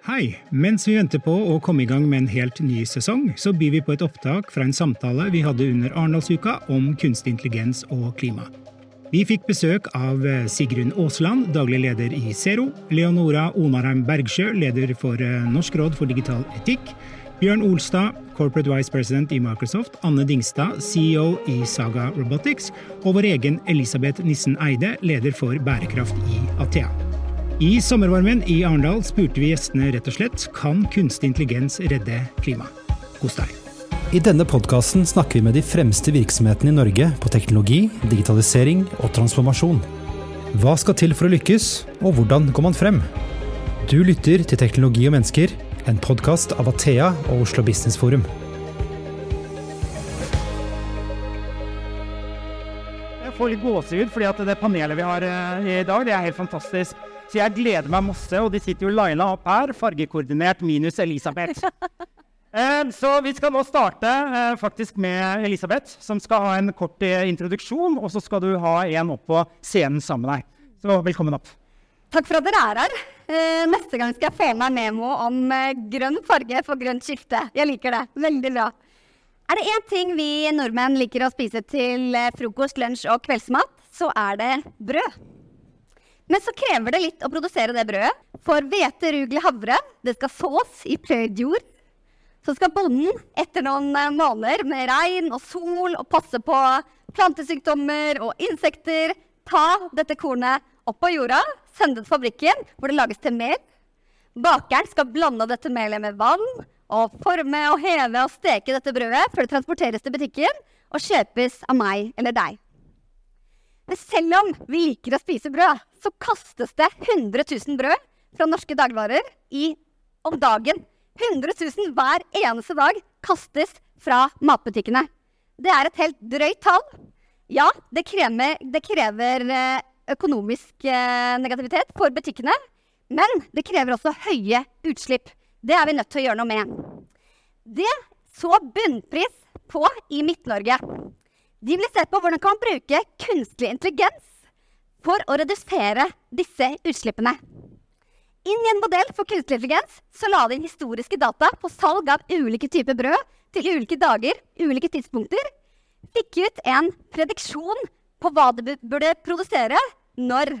Hei! Mens vi venter på å komme i gang med en helt ny sesong, så byr vi på et opptak fra en samtale vi hadde under Arendalsuka om kunstig intelligens og klima. Vi fikk besøk av eh, Sigrun Aasland, daglig leder i Zero, Leonora Onarheim Bergsjø, leder for eh, Norsk råd for digital etikk, Bjørn Olstad, corporate vice president i Microsoft, Anne Dingstad, CEO i Saga Robotics, og vår egen Elisabeth Nissen Eide, leder for bærekraft i Athea. I sommervarmen i Arendal spurte vi gjestene rett og slett kan kunstig intelligens redde klimaet. Kos deg. I denne podkasten snakker vi med de fremste virksomhetene i Norge på teknologi, digitalisering og transformasjon. Hva skal til for å lykkes, og hvordan går man frem? Du lytter til Teknologi og mennesker, en podkast av Athea og Oslo Business Forum. Får litt gåsehud fordi at det panelet vi har eh, i dag, det er helt fantastisk. Så jeg gleder meg masse, og de sitter jo lina opp her, fargekoordinert minus Elisabeth. Eh, så vi skal nå starte eh, faktisk med Elisabeth, som skal ha en kort introduksjon. Og så skal du ha en opp på scenen sammen med deg. Så velkommen opp. Takk for at dere er her. Neste gang skal jeg få meg memo om grønn farge for grønt skifte. Jeg liker det. Veldig bra. Er det én ting vi nordmenn liker å spise til eh, frokost, lunsj og kveldsmat, så er det brød. Men så krever det litt å produsere det brødet. For hvete, rugle, havre, det skal sås i pløyd jord. Så skal bonden etter noen eh, måneder med regn og sol og passe på plantesykdommer og insekter, ta dette kornet opp av jorda, sende det til fabrikken hvor det lages til mel. Bakeren skal blande dette melet med vann og forme og heve og steke dette brødet før det transporteres til butikken og kjøpes av meg eller deg. Men selv om vi liker å spise brød, så kastes det 100 000 brød fra norske dagligvarer om dagen. 100 000 hver eneste dag kastes fra matbutikkene. Det er et helt drøyt tall. Ja, det krever, det krever eh, økonomisk eh, negativitet for butikkene. Men det krever også høye utslipp. Det er vi nødt til å gjøre noe med. Det så bunnpris på i Midt-Norge. De vil se på hvordan kan man bruke kunstig intelligens for å redusere disse utslippene. Inn i en modell for kunstig intelligens så la de inn historiske data på salg av ulike typer brød til ulike dager, ulike tidspunkter. Fikk ut en prediksjon på hva de burde produsere når.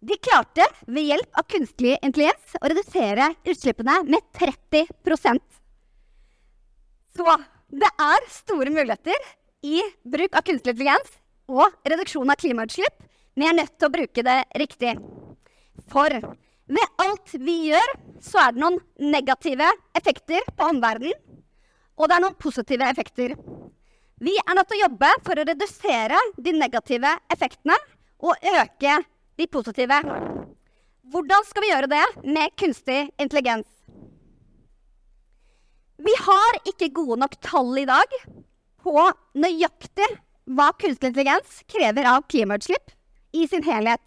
De klarte ved hjelp av kunstig intelligens å redusere utslippene med 30% Så det er store muligheter i bruk av kunstig intelligens og reduksjon av klimautslipp, Vi er nødt til å bruke det riktig. For ved alt vi gjør, så er det noen negative effekter på omverdenen, og det er noen positive effekter. Vi er nødt til å jobbe for å redusere de negative effektene og øke de positive. Hvordan skal vi gjøre det med kunstig intelligens? Vi har ikke gode nok tall i dag på nøyaktig hva kunstig intelligens krever av klimautslipp i sin helhet.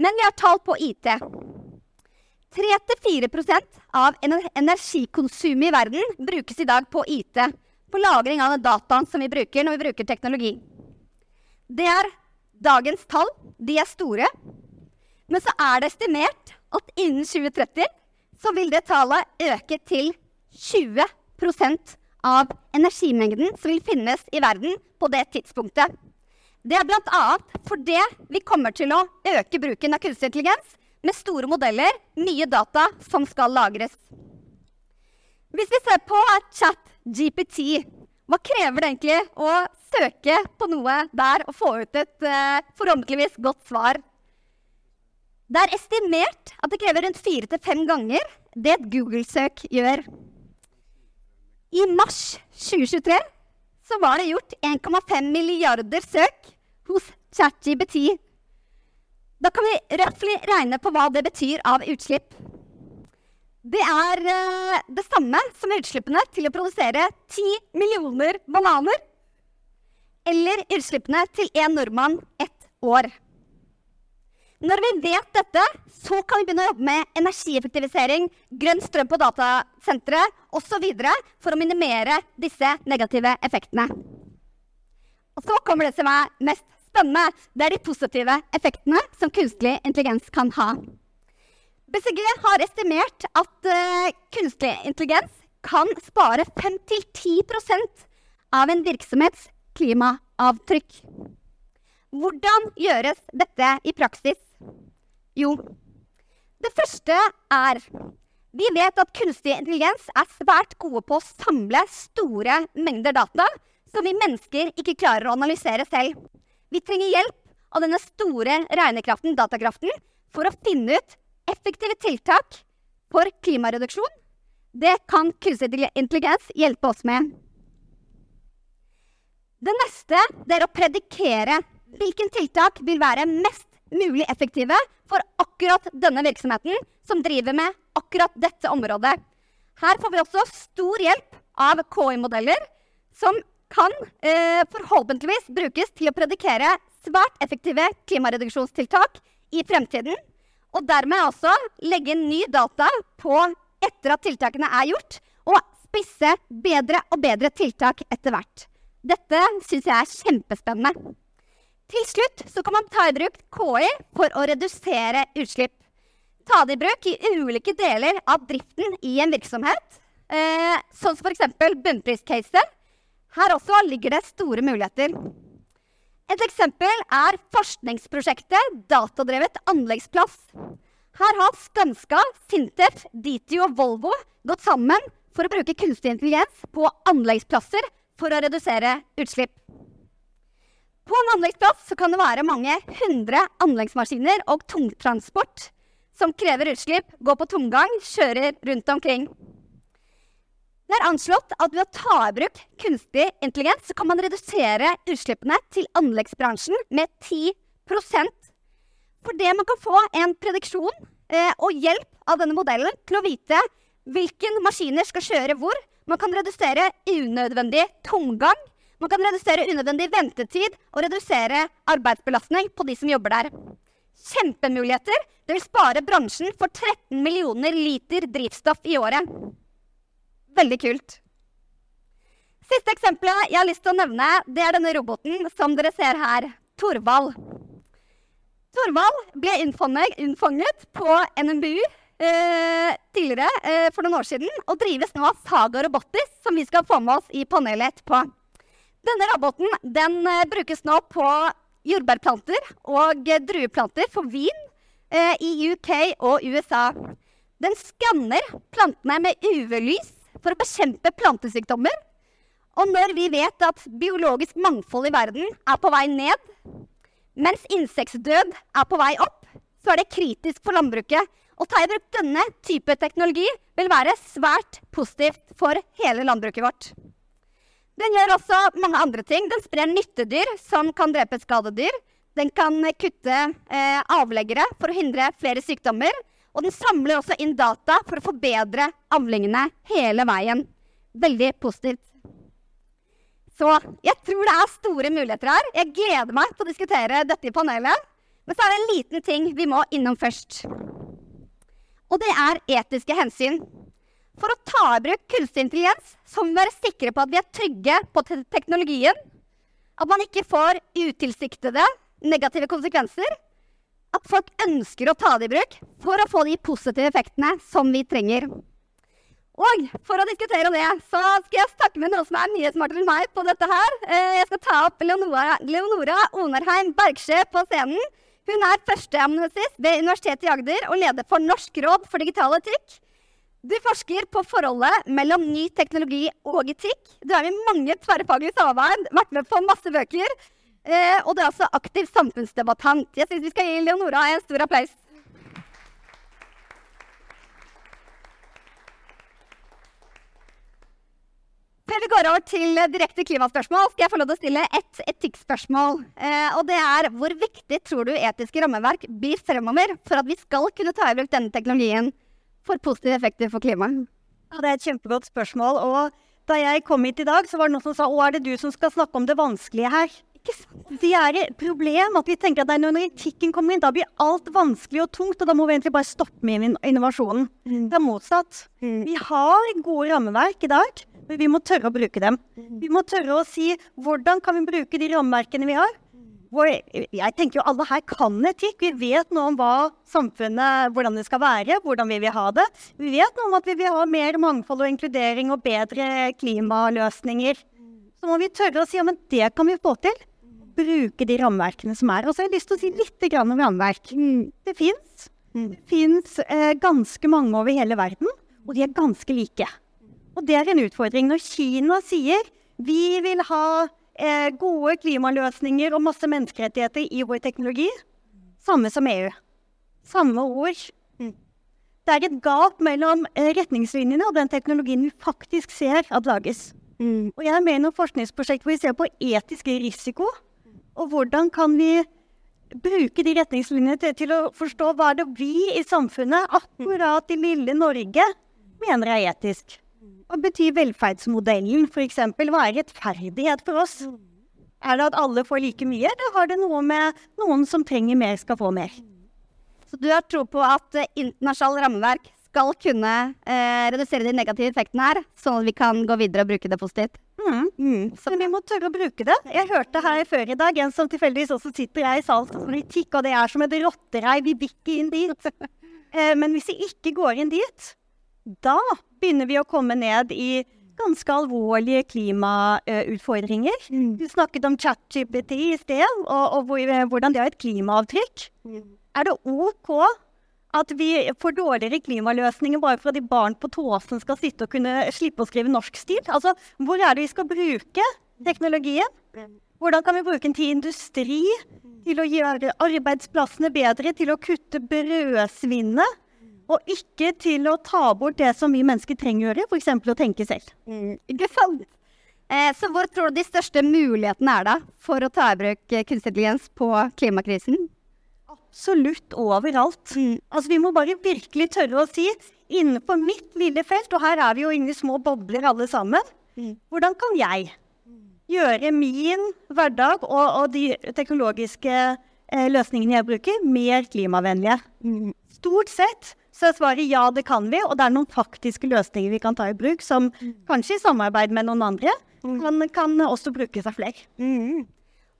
Men vi har tall på IT. 3-4 av energikonsumet i verden brukes i dag på IT. På lagring av dataen som vi bruker når vi bruker teknologi. Det er dagens tall. De er store. Men så er det estimert at innen 2030 så vil det tallet øke til 20% av energimengden som vil finnes i verden på det tidspunktet. Det er bl.a. fordi vi kommer til å øke bruken av kunstig intelligens med store modeller, mye data som skal lagres. Hvis vi ser på chat GPT, hva krever det egentlig å søke på noe der og få ut et uh, forhåpentligvis godt svar? Det er estimert at det krever rundt fire til fem ganger det et Google-søk gjør. I mars 2023 så var det gjort 1,5 milliarder søk hos ChatGBT. Da kan vi røftlig regne på hva det betyr av utslipp. Det er uh, det samme som utslippene til å produsere 10 millioner bananer. Eller utslippene til én nordmann ett år. Når vi vet dette, så kan vi begynne å jobbe med energieffektivisering, grønn strøm på datasentre osv. for å minimere disse negative effektene. Og så kommer det som er mest spennende. Det er de positive effektene som kunstig intelligens kan ha. BCG har estimert at uh, kunstig intelligens kan spare 5-10% av en virksomhets klimaavtrykk. Hvordan gjøres dette i praksis? Jo, det første er Vi vet at kunstig intelligens er svært gode på å samle store mengder data som vi mennesker ikke klarer å analysere selv. Vi trenger hjelp av denne store regnekraften, datakraften, for å finne ut effektive tiltak for klimareduksjon. Det kan kunstig intelligens hjelpe oss med. Det neste det er å predikere hvilken tiltak vil være mest mulig effektive for akkurat denne virksomheten som driver med akkurat dette området. Her får vi også stor hjelp av KI-modeller som kan eh, forhåpentligvis brukes til å predikere svært effektive klimareduksjonstiltak i fremtiden. Og dermed også legge ny data på etter at tiltakene er gjort, og spisse bedre og bedre tiltak etter hvert. Dette syns jeg er kjempespennende. Til slutt så kan man ta i bruk KI for å redusere utslipp. Ta det i bruk i ulike deler av driften i en virksomhet, eh, sånn som f.eks. bunnpriscaset. Her også ligger det store muligheter. Et eksempel er forskningsprosjektet Datadrevet anleggsplass. Her har Skanska, Sintef, Ditio og Volvo gått sammen for å bruke kunstig intelligens på anleggsplasser for å redusere utslipp. På en anleggsplass kan det være mange hundre anleggsmaskiner og tungtransport som krever utslipp, går på tomgang, kjører rundt omkring. Det er anslått at ved å ta i bruk kunstig intelligens så kan man redusere utslippene til anleggsbransjen med 10% Fordi man kan få en prediksjon eh, og hjelp av denne modellen til å vite hvilke maskiner skal kjøre hvor. Man kan redusere unødvendig tomgang. Man kan redusere unødvendig ventetid og redusere arbeidsbelastning på de som jobber der. Kjempemuligheter. Det vil spare bransjen for 13 millioner liter drivstoff i året. Veldig kult. Siste eksempelet jeg har lyst til å nevne, det er denne roboten som dere ser her. Torvald. Torvald ble unnfanget på NMBU eh, tidligere eh, for noen år siden, og drives nå av Saga Robotis, som vi skal få med oss i panelet etterpå. Denne roboten den, eh, brukes nå på jordbærplanter og drueplanter for vin eh, i UK og USA. Den skanner plantene med UV-lys for å bekjempe plantesykdommer. Og når vi vet at biologisk mangfold i verden er på vei ned, mens insektdød er på vei opp, så er det kritisk for landbruket. Å ta i bruk denne type teknologi vil være svært positivt for hele landbruket vårt. Den gjør også mange andre ting. Den sprer nyttedyr som kan drepe skadedyr. Den kan kutte eh, avleggere for å hindre flere sykdommer. Og den samler også inn data for å forbedre avlingene hele veien. Veldig positivt. Så jeg tror det er store muligheter her. Jeg gleder meg til å diskutere dette i panelet. Men så er det en liten ting vi må innom først. Og det er etiske hensyn. For å ta i bruk kunstig intelligens så må vi være sikre på at vi er trygge på te teknologien. At man ikke får utilsiktede negative konsekvenser at folk ønsker å ta det i bruk for å få de positive effektene som vi trenger. Og for å diskutere det, så skal jeg snakke med noen som er mye smartere enn meg på dette her. Eh, jeg skal ta opp Leonora, Leonora Onarheim Bergsjø på scenen. Hun er førsteamanuensis ved Universitetet i Agder og leder for Norsk råd for digital etikk. Du forsker på forholdet mellom ny teknologi og etikk. Du er med i mange tverrfaglige samarbeid, vært med på masse bøker. Eh, og du er også aktiv samfunnsdebattant. Jeg syns vi skal gi Leonora en stor applaus. Før vi går over til direkte klimaspørsmål, skal jeg få lov til å stille et etikkspørsmål. Eh, og det er hvor viktig tror du etiske rammeverk blir fremover for at vi skal kunne ta i bruk denne teknologien for positive effekter for klimaet? Ja, det er et kjempegodt spørsmål. Og da jeg kom hit i dag, så var det noen som sa å, er det du som skal snakke om det vanskelige her? Det er et problem at vi tenker at når etikken kommer inn, da blir alt vanskelig og tungt, og da må vi egentlig bare stoppe med innovasjonen. Mm. Det er motsatt. Mm. Vi har gode rammeverk i dag, men vi må tørre å bruke dem. Mm. Vi må tørre å si hvordan kan vi bruke de rammeverkene vi har, jeg tenker jo alle her kan etikk. Vi vet noe om hva samfunnet, hvordan det skal være, hvordan vi vil ha det. Vi vet noe om at vi vil ha mer mangfold og inkludering og bedre klimaløsninger. Så må vi tørre å si ja, det kan vi få til. Bruke de rammeverkene som er. Og så har jeg lyst til å si litt om rammeverk. Det fins. Det fins eh, ganske mange over hele verden, og de er ganske like. Og det er en utfordring. Når Kina sier vi vil ha eh, gode klimaløsninger og masse menneskerettigheter i vår teknologi. Samme som EU. Samme ord. Mm. Det er et gap mellom eh, retningslinjene og den teknologien vi faktisk ser at lages. Mm. Og jeg er med i noen forskningsprosjekt hvor vi ser på etisk risiko. Og hvordan kan vi bruke de retningslinjene til, til å forstå hva det er vi i samfunnet, akkurat i lille Norge, mener er etisk. Hva betyr velferdsmodellen, f.eks.? Hva er rettferdighet for oss? Er det at alle får like mye, eller har det noe med noen som trenger mer, skal få mer? Så du har tro på at uh, internasjonalt rammeverk skal kunne eh, redusere de negative effektene her, sånn at vi kan gå videre og bruke det positivt? Mm. Mm. Så vi må tørre å bruke det. Jeg hørte her før i dag en som tilfeldigvis også sitter her i salen som politikk, og det er som et rotterei. Vi bikker inn dit. eh, men hvis vi ikke går inn dit, da begynner vi å komme ned i ganske alvorlige klimautfordringer. Mm. Du snakket om ChatGPT i sted, og, og hvordan det har et klimaavtrykk. Mm. Er det OK at vi får dårligere klimaløsninger bare for at de barn på Tåsen skal sitte og kunne slippe å skrive norsk stil? Altså, hvor er det vi skal bruke teknologien? Hvordan kan vi bruke den til industri? Til å gjøre arbeidsplassene bedre? Til å kutte brødsvinnet? Og ikke til å ta bort det som vi mennesker trenger å gjøre, f.eks. å tenke selv. Mm, ikke sant? Eh, så hvor tror du de største mulighetene er da for å ta i bruk kunstig intelligens på klimakrisen? Absolutt overalt. Mm. Altså, vi må bare virkelig tørre å si innenfor mitt lille felt, og her er vi jo inne i små bobler alle sammen, mm. hvordan kan jeg gjøre min hverdag og, og de teknologiske eh, løsningene jeg bruker, mer klimavennlige? Mm. Stort sett så svaret ja, det kan vi. Og det er noen faktiske løsninger vi kan ta i bruk, som mm. kanskje i samarbeid med noen andre mm. kan, kan også brukes av flere. Mm.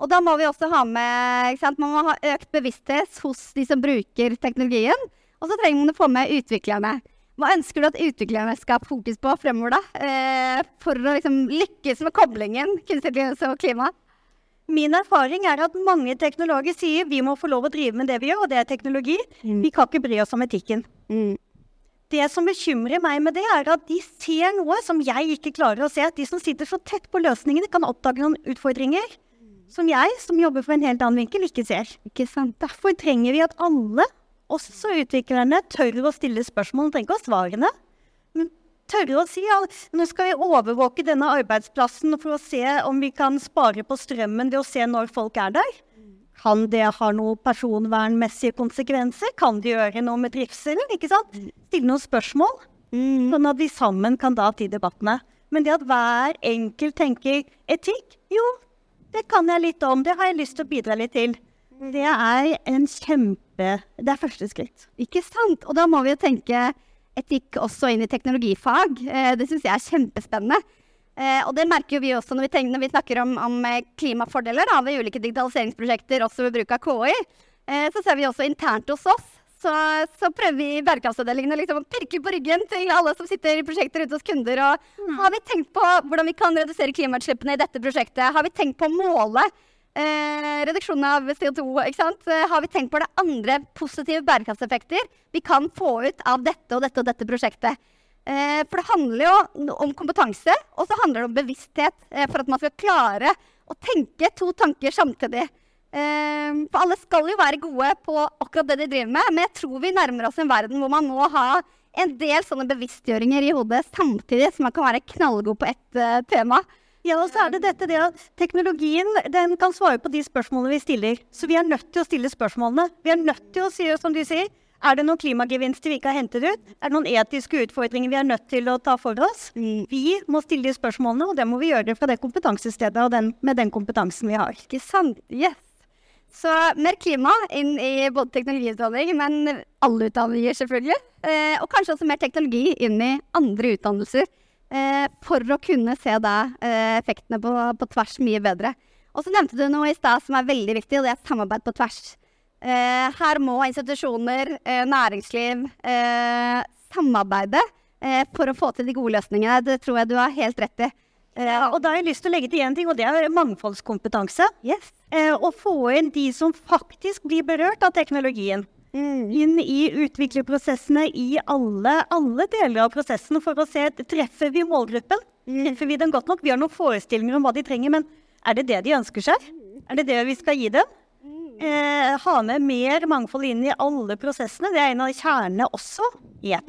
Og da må vi også ha med ikke sant? Man må ha økt bevissthet hos de som bruker teknologien. Og så trenger man å få med utviklerne. Hva ønsker du at utviklerne skal ha fokus på fremover, da? Eh, for å liksom lykkes med koblingen kunstig intelligens og klima? Min erfaring er at mange teknologer sier vi må få lov å drive med det vi gjør, og det er teknologi. Mm. Vi kan ikke bry oss om etikken. Mm. Det som bekymrer meg med det, er at de ser noe som jeg ikke klarer å se. At de som sitter så tett på løsningene, kan oppdage noen utfordringer som jeg, som jobber fra en helt annen vinkel, ikke ser. Ikke sant? Derfor trenger vi at alle, også utviklerne, tør å stille spørsmål. Trenger ikke å ha svarene, tørre å si at nå skal vi overvåke denne arbeidsplassen for å se om vi kan spare på strømmen ved å se når folk er der. Kan det ha noen personvernmessige konsekvenser? Kan det gjøre noe med trivselen? ikke sant? Stille noen spørsmål, mm. sånn at vi sammen kan da til debattene. Men det at hver enkelt tenker etikk, jo, det kan jeg litt om. Det har jeg lyst til å bidra litt til. Det er en kjempe Det er første skritt. Ikke sant? Og da må vi jo tenke etikk også inn i teknologifag. Eh, det syns jeg er kjempespennende. Eh, og det merker vi også når vi, tenker, når vi snakker om, om eh, klimafordeler da, ved ulike digitaliseringsprosjekter, også ved bruk av KI. Så ser vi også internt hos oss. Så, så prøver vi i bærekraftsavdelingen liksom, å pirke på ryggen til alle som sitter i prosjekter ute hos kunder. Og mm. har vi tenkt på hvordan vi kan redusere klimautslippene i dette prosjektet? Har vi tenkt på å måle Eh, reduksjon av CO2. ikke sant? Eh, har vi tenkt på det andre positive bærekraftseffekter vi kan få ut av dette og dette og dette prosjektet? Eh, for det handler jo om kompetanse, og så handler det om bevissthet eh, for at man skal klare å tenke to tanker samtidig. Eh, for alle skal jo være gode på akkurat det de driver med, men jeg tror vi nærmer oss en verden hvor man må ha en del sånne bevisstgjøringer i hodet samtidig, så man kan være knallgod på ett tema. Ja, og så er det dette det at teknologien den kan svare på de spørsmålene vi stiller. Så vi er nødt til å stille spørsmålene. Vi er nødt til å si, som du sier, er det noen klimagevinster vi ikke har hentet ut? Er det noen etiske utfordringer vi er nødt til å ta for oss? Mm. Vi må stille de spørsmålene, og det må vi gjøre fra det kompetansestedet og den, med den kompetansen vi har. Ikke sant? Yes. Så mer klima inn i både teknologiutdanning, men alle utdanninger selvfølgelig. Eh, og kanskje også mer teknologi inn i andre utdannelser. Eh, for å kunne se da, eh, effektene på, på, tvers mye bedre. Og så nevnte du noe i stad som er veldig viktig, og det er samarbeid på tvers. Eh, her må institusjoner, eh, næringsliv eh, samarbeide for å få til de gode løsningene. Det tror jeg du har helt rett i. Ja, og da har jeg lyst til å legge til én ting, og det er mangfoldskompetanse. Yes. Eh, å få inn de som faktisk blir berørt av teknologien. Mm. Inn i utviklerprosessene i alle, alle deler av prosessen for å se treffer vi målgruppen. Treffer vi den godt nok? Vi har noen forestillinger om hva de trenger, men er det det de ønsker seg? Er det det vi skal gi dem? Eh, ha med mer mangfold inn i alle prosessene. Det er en av kjernene også. Ja.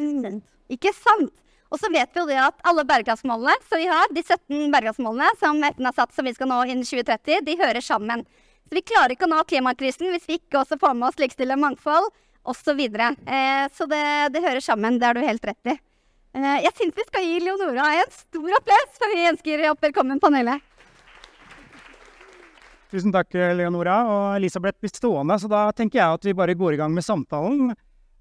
Ikke sant? Og så vet vi jo det at alle bærekraftsmålene som vi har, de 17 bærekraftsmålene som FN har satt som vi skal nå innen 2030, de hører sammen. Så vi klarer ikke å nå klimakrisen hvis vi ikke også får med oss likestille mangfold osv. Eh, så det, det hører sammen. Det har du helt rett i. Eh, jeg syns vi skal gi Leonora en stor applaus, for vi ønsker opp velkommen panelet. Tusen takk, Leonora. Og Elisabeth blir stående, så da tenker jeg at vi bare går i gang med samtalen.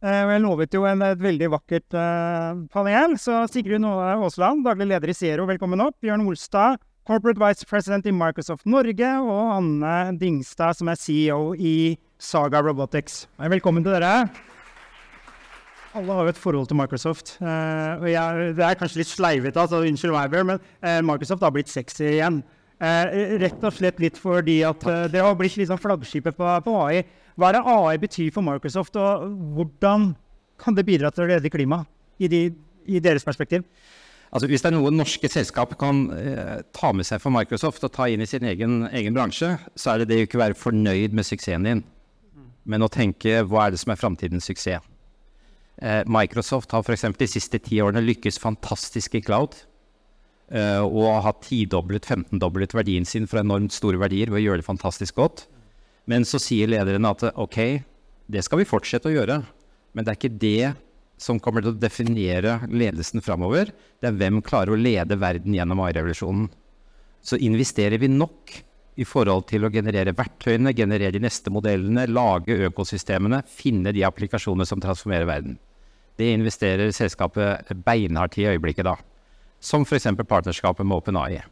Eh, og jeg lovet jo en, et veldig vakkert uh, panel, så Sigrun Aasland, daglig leder i Zero, velkommen opp. Bjørn Olstad, corporate vice president i Microsoft Norge, og Anne Dingstad, som er CEO i Saga Robotics. Velkommen til dere. Alle har jo et forhold til Microsoft. Uh, og jeg, det er kanskje litt sleivete, altså, unnskyld meg, men uh, Microsoft har blitt sexy igjen. Uh, rett og slett litt fordi at det har blitt liksom flaggskipet på, på, AI. Hva er det AI betyr for Microsoft, og hvordan kan det bidra til å redde klimaet i, de, i deres perspektiv? Altså, hvis det er noe norske selskap kan ta med seg for Microsoft og ta inn i sin egen, egen bransje, så er det det å ikke være fornøyd med suksessen din, men å tenke hva er det som er framtidens suksess. Eh, Microsoft har f.eks. de siste ti årene lykkes fantastisk i cloud. Eh, og har tidoblet, 15-doblet verdien sin for enormt store verdier ved å gjøre det fantastisk godt. Men så sier lederne at ok, det skal vi fortsette å gjøre. Men det er ikke det som kommer til å definere ledelsen framover. Det er hvem klarer å lede verden gjennom AI-revolusjonen. Så investerer vi nok i forhold til å generere verktøyene, generere de neste modellene, lage økosystemene, finne de applikasjonene som transformerer verden. Det investerer selskapet beinhardt i øyeblikket da. Som f.eks. partnerskapet med OpenAI.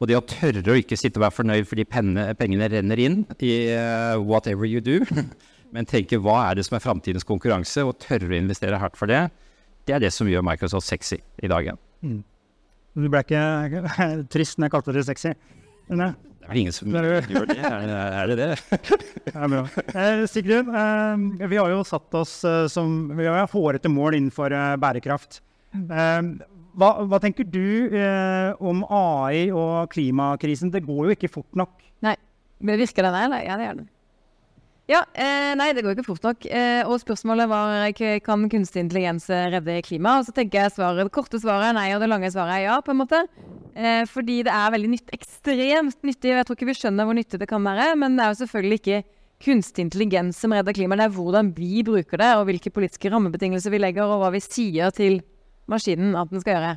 Og det å tørre å ikke sitte og være fornøyd fordi penne, pengene renner inn i uh, whatever you do, men tenke hva er det som er framtidens konkurranse, og tørre å investere hardt for det, det er det som gjør Microsoft sexy i dag igjen. Mm. Du ble ikke trist når jeg kalte det sexy? Ne? Det er vel ingen som gjør det, er, det det det? er bra. Eh, Sigrun, eh, vi har jo satt oss eh, som vi har hårete mål innenfor eh, bærekraft. Eh, hva, hva, tenker du eh, om AI og klimakrisen? Det går jo ikke fort nok. Nei. Men virker det der? Ja, det gjør det. Ja, eh, nei, det går ikke fort nok. Eh, og spørsmålet var kan kunstig intelligens redde klimaet. Og så tenker jeg svaret, det korte svaret er nei, og det lange svaret er ja, på en måte. Eh, fordi det er veldig nytt, ekstremt nyttig. Jeg tror ikke vi skjønner hvor nyttig det kan være. Men det er jo selvfølgelig ikke kunstig intelligens som redder klimaet. Det er hvordan vi bruker det, og hvilke politiske rammebetingelser vi legger, og hva vi sier til maskinen at den skal gjøre.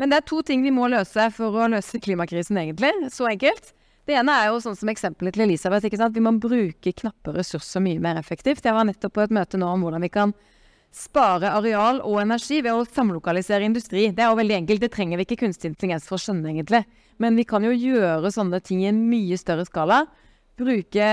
Men det er to ting vi må løse for å løse klimakrisen, egentlig. Så enkelt. Det ene er jo sånn som eksempelet til Elisabeth. ikke sant? Vi må bruke knappe ressurser mye mer effektivt. Jeg var nettopp på et møte nå om hvordan vi kan spare areal og energi ved å samlokalisere industri. Det er jo veldig enkelt. Det trenger vi ikke kunstig intelligens for å skjønne, egentlig. Men vi kan jo gjøre sånne ting i en mye større skala. Bruke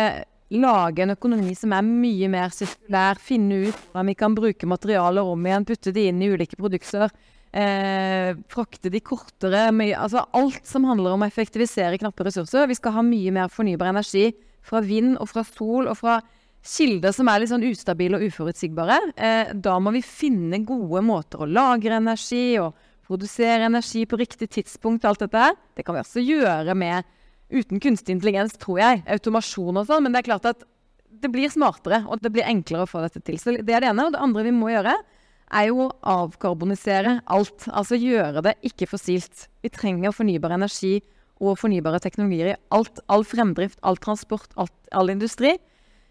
Lage en økonomi som er mye mer sirkulær. Finne ut hvordan vi kan bruke materialer om igjen. Putte de inn i ulike produkter eh, frakte de kortere mye, altså Alt som handler om å effektivisere knappe ressurser. Vi skal ha mye mer fornybar energi fra vind og fra sol og fra kilder som er litt sånn ustabile og uforutsigbare. Eh, da må vi finne gode måter å lagre energi og produsere energi på riktig tidspunkt. alt dette her. Det kan vi også gjøre med uten kunstig intelligens, tror jeg. Automasjon og sånn. Men det er klart at det blir smartere, og det blir enklere å få dette til. Så det er det ene. Og det andre vi må gjøre, er jo å avkarbonisere alt. Altså gjøre det ikke-fossilt. Vi trenger fornybar energi og fornybare teknologier i alt. All fremdrift, all transport, alt, all industri.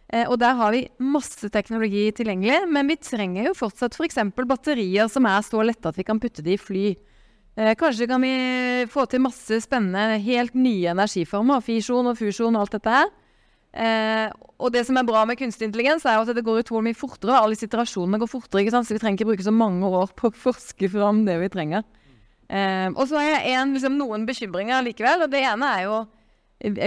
Eh, og der har vi masse teknologi tilgjengelig, men vi trenger jo fortsatt f.eks. For batterier som er så lette at vi kan putte de i fly. Eh, kanskje kan vi få til masse spennende, helt nye energiformer. Fisjon og fusjon og alt dette her. Eh, og det som er bra med kunstig intelligens, er at det går utrolig mye fortere. Alle situasjonene går fortere, ikke sant? så vi trenger ikke bruke så mange år på å forske fram det vi trenger. Eh, og så har jeg en, liksom, noen bekymringer likevel. og Det ene er jo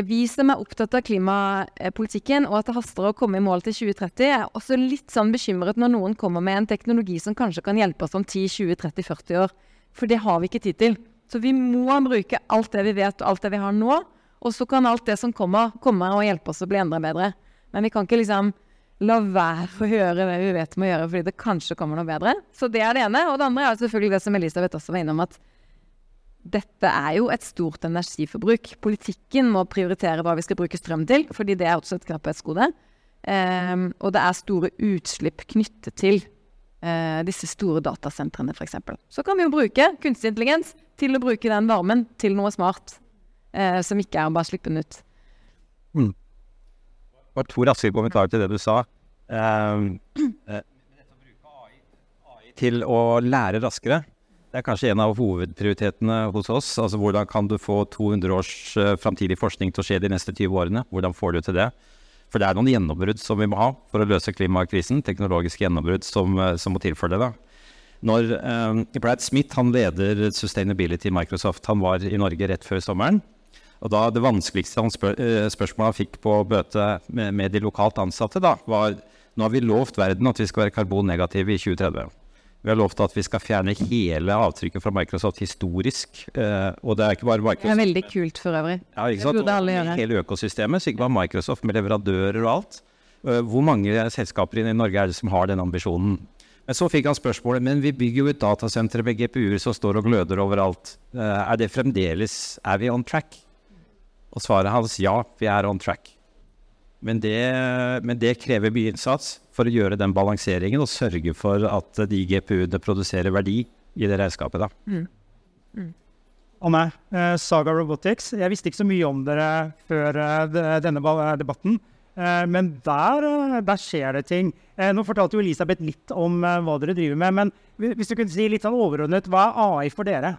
vi som er opptatt av klimapolitikken og at det haster å komme i mål til 2030, er også litt sånn bekymret når noen kommer med en teknologi som kanskje kan hjelpe oss om 10-20-30-40 år. For det har vi ikke tid til. Så vi må bruke alt det vi vet og alt det vi har nå. Og så kan alt det som kommer, komme og hjelpe oss å bli enda bedre. Men vi kan ikke liksom la være å gjøre det vi vet må gjøre fordi det kanskje kommer noe bedre. Så det er det ene. Og det andre er selvfølgelig det som Elisabeth også var innom, at dette er jo et stort energiforbruk. Politikken må prioritere hva vi skal bruke strøm til, fordi det er også et knapphetsgode. Um, og det er store utslipp knyttet til uh, disse store datasentrene, f.eks. Så kan vi jo bruke kunstig intelligens til å bruke den varmen til noe smart, eh, som ikke er å bare slippe den ut. Mm. Bare to raske kommentarer til det du sa. Um, uh, til å lære raskere det er kanskje en av hovedprioritetene hos oss. Altså Hvordan kan du få 200 års uh, framtidig forskning til å skje de neste 20 årene? Hvordan får du til det? For det er noen gjennombrudd som vi må ha for å løse klimakrisen. Teknologiske gjennombrudd som, uh, som må tilfølge det. Når eh, Brad Smith han leder Sustainability i Microsoft, han var i Norge rett før sommeren. Og da Det vanskeligste han spør, uh, spørsmålet han fikk på møtet med, med de lokalt ansatte, da, var nå har vi lovt verden at vi skal være karbonnegative i 2030. Vi har lovt at vi skal fjerne hele avtrykket fra Microsoft historisk. Eh, og det er ikke bare Microsoft. Det er veldig kult for øvrig. Ja, ikke sant? Og hele økosystemet, så ikke bare Microsoft med leverandører og alt. Eh, hvor mange selskaper i Norge er det som har den ambisjonen? Men så fikk han spørsmålet men vi bygger jo et datasenter med GPU-er som står og gløder overalt. Eh, er det fremdeles Er vi on track? Og svaret hans ja, vi er on track. Men det, men det, krever mye innsats for å gjøre den balanseringen og sørge for at de GPU-ene produserer verdi i det regnskapet. Mm. Mm. Anne, eh, Saga Robotics. Jeg visste ikke så mye om dere før eh, denne debatten. Eh, men der, der, skjer det ting. Eh, nå fortalte jo Elisabeth litt om hva dere driver med. Men hvis du kunne si litt sånn overordnet, hva er AI for dere?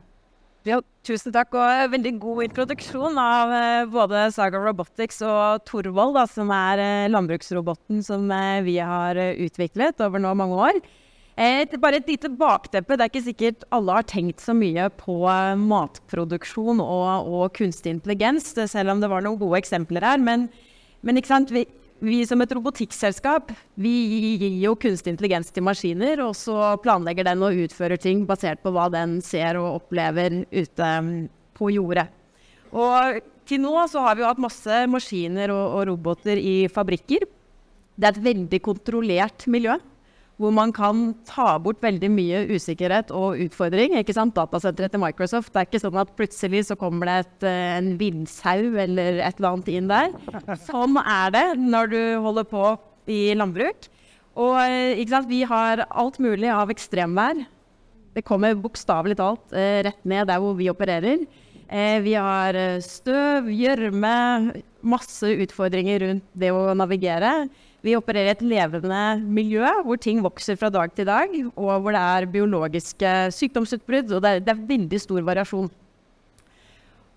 Ja, tusen takk, og veldig god introduksjon av eh, både Saga Robotics og Torvold, da, som er eh, landbruksroboten som eh, vi har utviklet over nå mange år. Et, bare et lite bakteppe. Det er ikke sikkert alle har tenkt så mye på matproduksjon og, og kunstig intelligens, selv om det var noen gode eksempler her. Men, men vi, vi som et robotikkselskap vi gir jo kunstig intelligens til maskiner, og så planlegger den og utfører ting basert på hva den ser og opplever ute mm, på jordet. Og til nå så har vi jo hatt masse maskiner og, og roboter i fabrikker. Det er et veldig kontrollert miljø hvor man kan ta bort veldig mye usikkerhet og utfordring. ikke sant? Datasenteret til Microsoft. Det er ikke sånn at plutselig så kommer det et, eh, en villsau eller et eller annet inn der. Sånn er det når du holder på i landbruk. Og eh, ikke sant? vi har alt mulig av ekstremvær. Det kommer bokstavelig talt eh, rett ned der hvor vi opererer. Vi har støv, gjørme, masse utfordringer rundt det å navigere. Vi opererer i et levende miljø hvor ting vokser fra dag til dag, og hvor det er biologiske sykdomsutbrudd, og det er, det er veldig stor variasjon.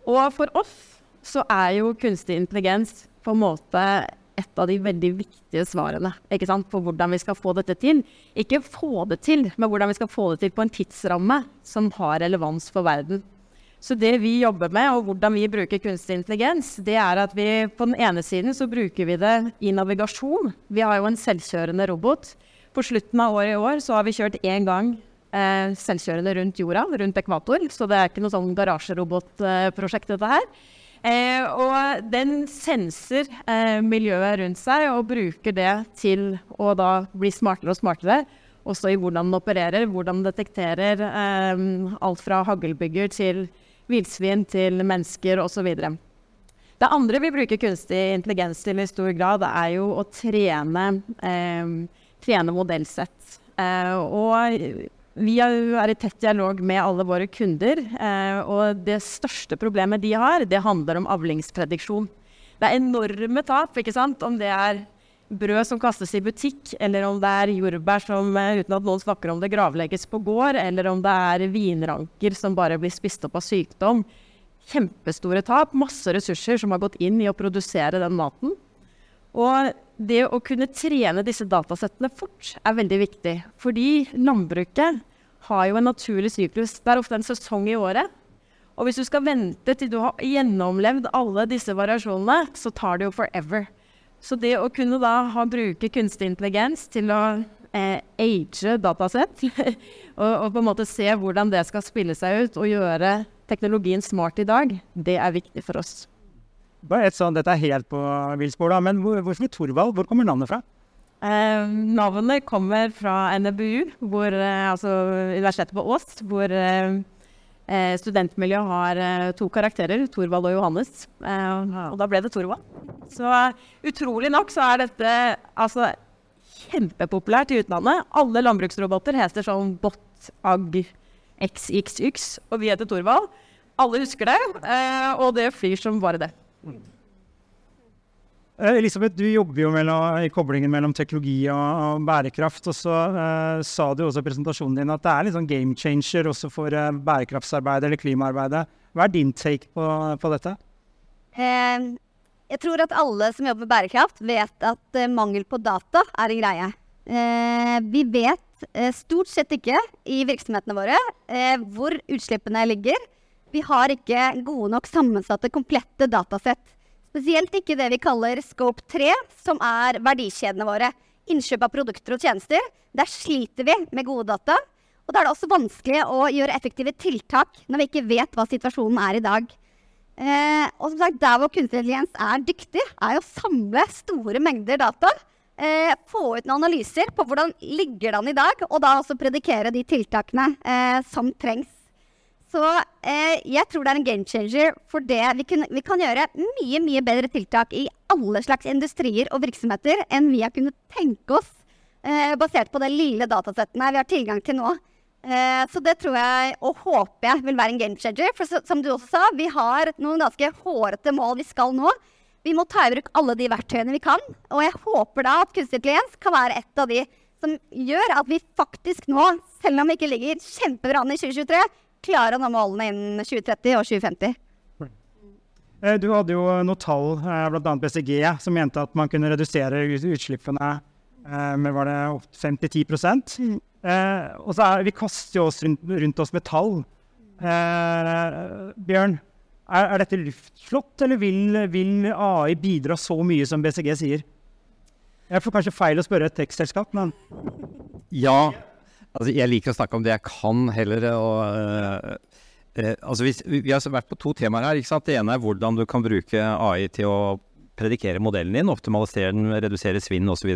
Og for oss så er jo kunstig intelligens på en måte et av de veldig viktige svarene ikke sant, på hvordan vi skal få dette til. Ikke få det til, men hvordan vi skal få det til på en tidsramme som har relevans for verden. Så det vi jobber med, og hvordan vi bruker kunstig intelligens, det er at vi på den ene siden så bruker vi det i navigasjon. Vi har jo en selvkjørende robot. På slutten av året i år så har vi kjørt én gang eh, selvkjørende rundt jorda, rundt ekvator. Så det er ikke noe sånn garasjerobotprosjekt, dette her. Eh, og den senser eh, miljøet rundt seg og bruker det til å da bli smartere og smartere. Også i hvordan den opererer, hvordan den detekterer eh, alt fra haglbygger til villsvin til mennesker osv. Det andre vi bruker kunstig intelligens til i stor grad, er jo å trene, eh, trene modellsett. Eh, og vi er i tett dialog med alle våre kunder, eh, og det største problemet de har, det handler om avlingsprediksjon. Det er enorme tap, ikke sant? om det er brød som kastes i butikk, eller om det er jordbær som eh, uten at noen snakker om det, gravlegges på gård, eller om det er vinranker som bare blir spist opp av sykdom. Kjempestore tap, masse ressurser som har gått inn i å produsere den maten. Og det å kunne trene disse datasettene fort er veldig viktig. Fordi landbruket har jo en naturlig syklus. Det er ofte en sesong i året. Og hvis du skal vente til du har gjennomlevd alle disse variasjonene, så tar det jo forever. Så det å kunne da ha, bruke kunstig intelligens til å eh, age datasett, og, og, på en måte se hvordan det skal spille seg ut, og gjøre teknologien smart i dag, det er viktig for oss. Bare et sånt, Dette er helt på villspor, men hvor, hvorfor Torvald? Hvor kommer navnet fra? Eh, navnet kommer fra NBU, hvor, eh, altså Universitetet på Ås, hvor eh, eh, studentmiljøet har eh, to karakterer, Torvald og Johannes. Eh, og da ble det Torvald. Så utrolig nok så er dette altså kjempepopulært i utlandet. Alle landbruksroboter heter sånn Bot, Ag, XXX, og vi heter Torvald. Alle husker det, og det flyr som bare det. Eh, Elisabeth, du jobber jo mellom, i koblingen mellom teknologi og, og bærekraft. og Så uh, sa du også i presentasjonen din at det er litt sånn game changer også for uh, bærekraftsarbeidet eller klimaarbeidet. Hva er din take på, på dette? Eh, jeg tror at alle som jobber med bærekraft, vet at uh, mangel på data er en greie. vi vet stort sett ikke i virksomhetene våre hvor utslippene ligger. Vi har ikke gode nok sammensatte, komplette datasett. Spesielt ikke det vi kaller scope 3, som er verdikjedene våre. Innkjøp av produkter og tjenester. Der sliter vi med gode data. Og da er det også vanskelig å gjøre effektive tiltak når vi ikke vet hva situasjonen er i dag. Eh, og som sagt, Der hvor kunstig intelligens er dyktig, er å samle store mengder data. Eh, få ut noen analyser på hvordan ligger det an i dag, og da også predikere de tiltakene eh, som trengs så eh, jeg tror det er en game changer for det. Vi, kunne, vi, kan gjøre mye mye bedre tiltak i alle slags industrier og virksomheter enn vi har kunnet tenke oss, eh, basert på det lille datasettene vi har tilgang til nå. Eh, så det tror jeg og håper jeg vil være en game changer. For så, som du også sa, vi har noen ganske hårete mål vi skal nå. Vi må ta i bruk alle de verktøyene vi kan. Og jeg håper da at kunstig intelligens kan være et av de som gjør at vi faktisk nå, selv om vi ikke ligger kjempebra an i 2023, klare å nå målene innen 2030 og 2050. Eh, du hadde jo noen tall, eh, bl.a. BCG, som mente at man kunne redusere utslippene eh, med var det 5-10 mm. Og så er, Vi kaster jo oss rundt, rundt oss med tall. Bjørn, er, er, dette luftslott, eller vil, vil, AI bidra så mye som BCG sier? Jeg får kanskje feil å spørre et tekstselskap, men Ja, Altså, jeg liker å snakke om det jeg kan, heller. Og, uh, uh, altså, vi, vi, har vært på to temaer her. ikke sant? Det ene er hvordan du kan bruke AI til å predikere modellen din, optimalisere den, redusere svinn osv.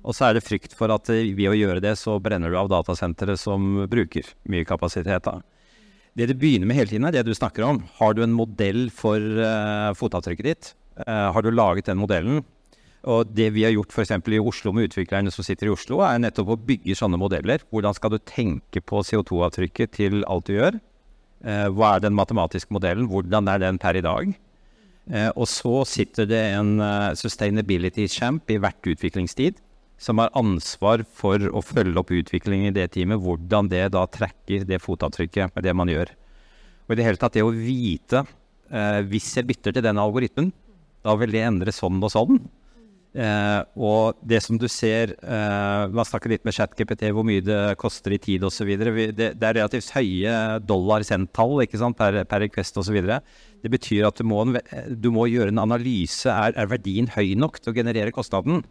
Og så er det frykt for at ved å gjøre det, så brenner du av datasentre som bruker mye kapasitet. da. Det du begynner med hele tiden, er det du snakker om. Har du en modell for uh, fotavtrykket ditt? har du laget den modellen? Og det vi har gjort f.eks. i Oslo med utviklerne som sitter i Oslo, er nettopp å bygge sånne modeller. Hvordan skal du tenke på CO2-avtrykket til alt du gjør? Eh, hva er den matematiske modellen? Hvordan er den per i dag? Eh, og så sitter det en uh, sustainability champ i hvert utviklingstid som har ansvar for å følge opp utviklingen i det teamet, hvordan det da trekker det fotavtrykket med det man gjør. Og i det hele tatt det å vite eh, Hvis jeg bytter til den algoritmen, da vil det endre sånn og sånn. Eh, og det som du ser eh, Man snakker litt med ChatGPT hvor mye det koster i tid osv. Det, det er relativt høye dollar-senttall per, per request osv. Det betyr at du må, du må, gjøre en analyse. Er, er, verdien høy nok til å generere kostnaden?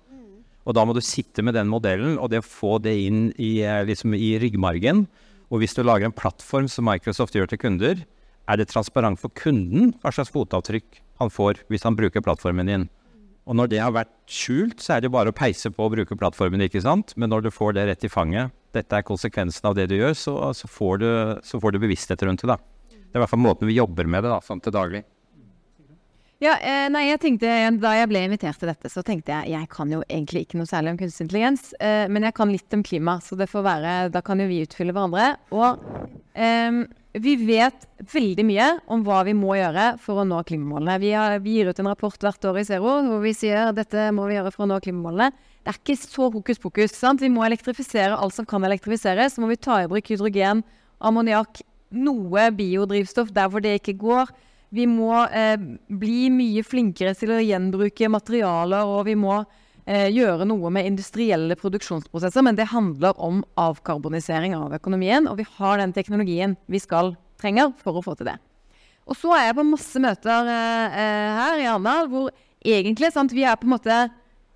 Og da må du sitte med den modellen og det få det inn i, eh, liksom, i ryggmargen. Og hvis du lager en plattform som Microsoft gjør til kunder, er det transparent for kunden hva slags fotavtrykk han får hvis han bruker plattformen din. Og når det har vært skjult, så er det bare å peise på og bruke plattformen, ikke sant. Men når du får det rett i fanget, dette er konsekvensen av det du gjør, så, så, får, du, så får, du, bevissthet rundt det, da. Det er i hvert fall måten vi jobber med det da, sånn til daglig. Ja, eh, nei, jeg tenkte, Da jeg ble invitert til dette, så tenkte jeg jeg kan jo egentlig ikke noe særlig om kunstig intelligens. Eh, men jeg kan litt om klima, så det får være, da kan jo vi utfylle hverandre. Og eh, vi vet veldig mye om hva vi må gjøre for å nå klimamålene. Vi, har, vi gir ut en rapport hvert år i Zero hvor vi sier dette må vi gjøre for å nå klimamålene. Det er ikke så hokus pokus. sant? Vi må elektrifisere alt som kan elektrifiseres. Så må vi ta i bruk hydrogen, ammoniakk, noe biodrivstoff der hvor det ikke går. Vi må eh, bli mye flinkere til å gjenbruke materialer, og vi må gjøre noe med industrielle produksjonsprosesser, men det handler om avkarbonisering av økonomien. Og vi har den teknologien vi skal trenger for å få til det. Og så er jeg på masse møter eh, eh, her i Arendal hvor egentlig sant, vi er på en måte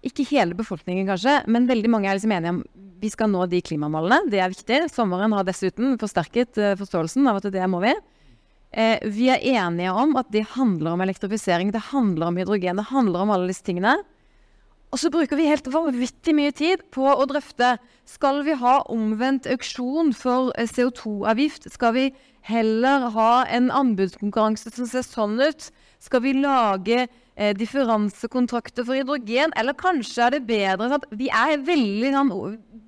ikke hele befolkningen, kanskje, men veldig mange er liksom enige om vi skal nå de klimamålene. Det er viktig. Sommeren har dessuten forsterket forståelsen av at det må vi. Eh, vi er enige om at det handler om elektrifisering, det handler om hydrogen, det handler om alle disse tingene. Og så bruker vi helt vanvittig mye tid på å drøfte skal vi ha omvendt auksjon for eh, CO2-avgift. Skal vi heller ha en anbudskonkurranse som ser sånn ut? Skal vi lage eh, differansekontrakter for hydrogen? Eller kanskje er det bedre at vi er veldig sånn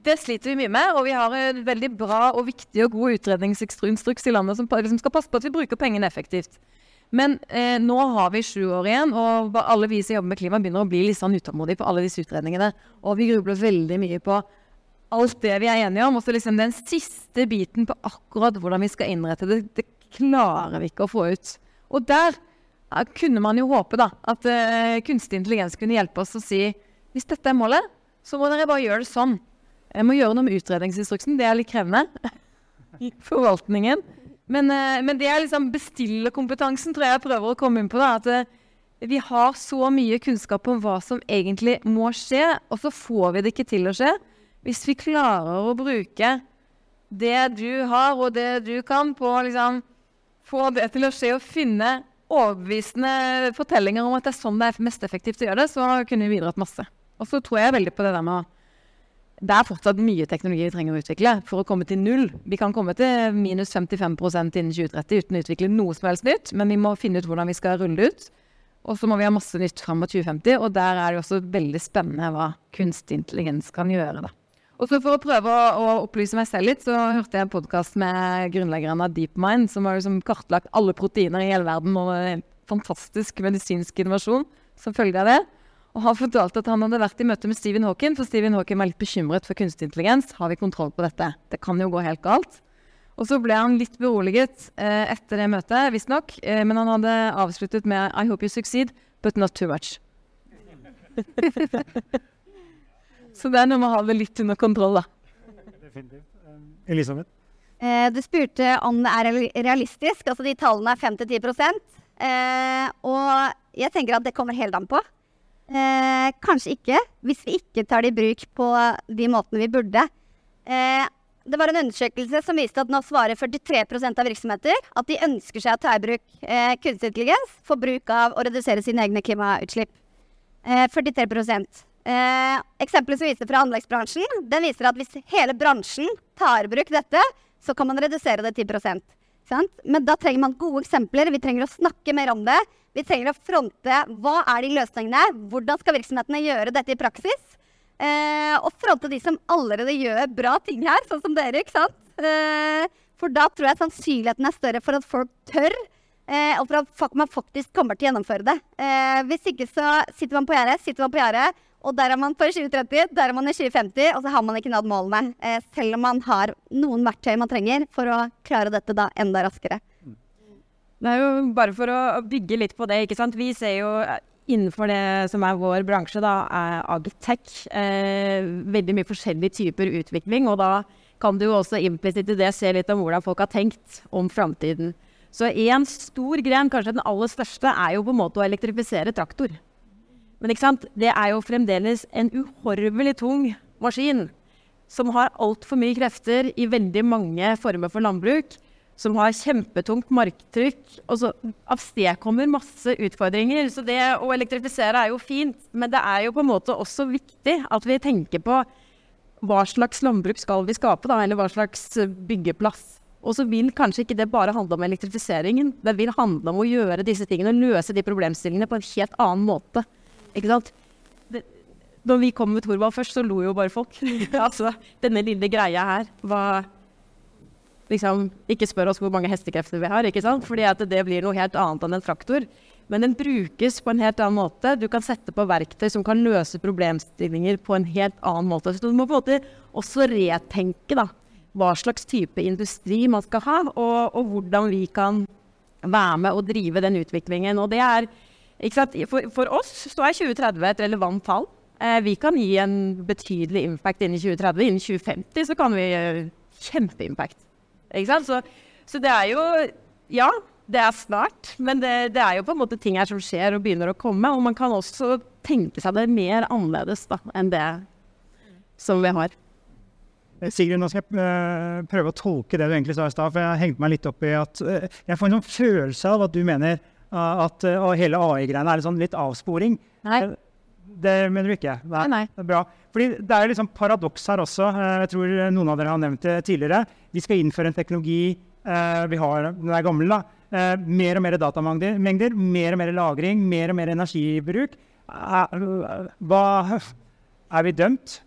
Det sliter vi mye med. Og vi har en veldig bra og viktig og god utredningsinstruks i landet som som skal passe på at vi bruker pengene effektivt. Men eh, nå har vi sju år igjen, og alle vi som jobber med klima, begynner å bli litt sånn utålmodige på alle disse utredningene. Og vi grubler veldig mye på alt det vi er enige om. Og så liksom den siste biten på akkurat hvordan vi skal innrette det, det klarer vi ikke å få ut. Og der kunne man jo håpe da, at eh, kunstig intelligens kunne hjelpe oss å si hvis dette er målet, så må dere bare gjøre det sånn. Jeg må gjøre noe med utredningsinstruksen. Det er litt krevende. Forvaltningen. Men, uh, men, det er liksom bestillerkompetansen tror jeg jeg prøver å komme inn på. da, at uh, vi har så mye kunnskap om hva som egentlig må skje, og så får vi det ikke til å skje. Hvis vi klarer å bruke det du har, og det du kan, på å liksom, få det til å skje og finne overbevisende fortellinger om at det er sånn det er mest effektivt å gjøre det, så kunne vi bidratt masse. Og så tror jeg veldig på det der med Det er fortsatt mye teknologi vi trenger å utvikle for å komme til null. Vi kan komme til minus 55% innen 2030 uten å utvikle noe som helst nytt, men vi må finne ut hvordan vi skal rulle det ut. Og så må vi ha masse nytt fram mot 2050, og der er det også veldig spennende hva kunstig intelligens kan gjøre. da. Og så For å prøve å, opplyse meg selv litt, så hørte jeg en podkast med grunnleggeren av DeepMind, som har liksom kartlagt alle proteiner i hele verden. og en Fantastisk medisinsk innovasjon som følge av det. Og han fortalte at han hadde vært i møte med Stephen Hawking, for Stephen Hawking var litt bekymret for kunstig intelligens. Har vi kontroll på dette? Det kan jo gå helt galt. Og så ble han litt beroliget eh, etter det møtet, visstnok. Eh, men han hadde avsluttet med I hope you succeed, but not too much. Så det er noe med å ha det litt under kontroll, da. Definitivt. Um, Elisabeth? Eh, du spurte om det er realistisk. Altså de tallene er 5-10 eh, Og jeg tenker at det kommer helt an på. Eh, kanskje ikke, hvis vi ikke tar det i bruk på de måtene vi burde. Eh, det var en undersøkelse som viste at nå svarer 43% av virksomheter at de ønsker seg å ta i bruk eh, kunstig intelligens for bruk av å redusere sine egne klimautslipp. 43 eh, Eh, eksempelet som viser fra anleggsbransjen, den viser at hvis hele bransjen tar i bruk dette, så kan man redusere det 10 sant? Men da trenger man gode eksempler. Vi trenger å snakke mer om det. Vi trenger å fronte hva er de løsningene Hvordan skal virksomhetene gjøre dette i praksis? Eh, og fronte de som allerede gjør bra ting her, sånn som dere. ikke sant? Eh, for da tror jeg sannsynligheten er større for at folk tør. Eh, og for at man faktisk kommer til å gjennomføre det. Eh, hvis ikke så sitter man på gjerdet, sitter man på gjerdet, og der er man på 2030, der er man i 2050, og så har man ikke nådd målene. Eh, selv om man har noen verktøy man trenger for å klare dette da enda raskere. Det er jo bare for å bygge litt på det, ikke sant. Vi ser jo eh, innenfor det som er vår bransje, da, er agtech. Eh, veldig mye forskjellige typer utvikling. Og da kan du jo også implisitt i det se litt om hvordan folk har tenkt om framtiden. Så en stor gren, kanskje den aller største, er jo på en måte å elektrifisere traktor. Men ikke sant? det er jo fremdeles en uhorvelig tung maskin som har altfor mye krefter i veldig mange former for landbruk. Som har kjempetungt marktrykk. Og så avstedkommer masse utfordringer. Så det å elektrifisere er jo fint, men det er jo på en måte også viktig at vi tenker på hva slags landbruk skal vi skape, da, eller hva slags byggeplass. Og så vil kanskje ikke det bare handle om elektrifiseringen. Det vil handle om å gjøre disse tingene og løse de problemstillingene på en helt annen måte. Ikke sant? Det, når vi kom med Thorvald først, så lo jo bare folk. altså, denne lille greia her var liksom, Ikke spør oss hvor mange hestekrefter vi har, ikke sant? fordi at det blir noe helt annet enn en traktor. Men den brukes på en helt annen måte. Du kan sette på verktøy som kan løse problemstillinger på en helt annen måte. Så du må på en måte også retenke da, hva slags type industri man skal ha, og, og hvordan vi kan være med og drive den utviklingen. Og det er for, for, oss så er 2030 et relevant tall. Eh, vi kan gi en betydelig impact innen 2030. Innen 2050 så kan vi gjøre kjempeimpact. Ikke sant? Så, så, det er jo Ja, det er snart. Men det, det, er jo på en måte ting her som skjer og begynner å komme. Og man kan også tenke seg det mer annerledes da, enn det som vi har. Sigrid, nå skal jeg uh, prøve å tolke det du egentlig sa i stad. For jeg hengte meg litt opp i at jeg får en sånn følelse av at du mener at hele AI-greiene er en sånn litt avsporing. Nei. Det mener du ikke? Nei. nei. Det er bra. Fordi det er liksom paradoks her også. Jeg tror noen av dere har nevnt det tidligere. Vi skal innføre en teknologi vi har, den er gammel, da. mer og mer datamengder, mer og mer lagring, mer og mer energibruk. Hva Er vi dømt?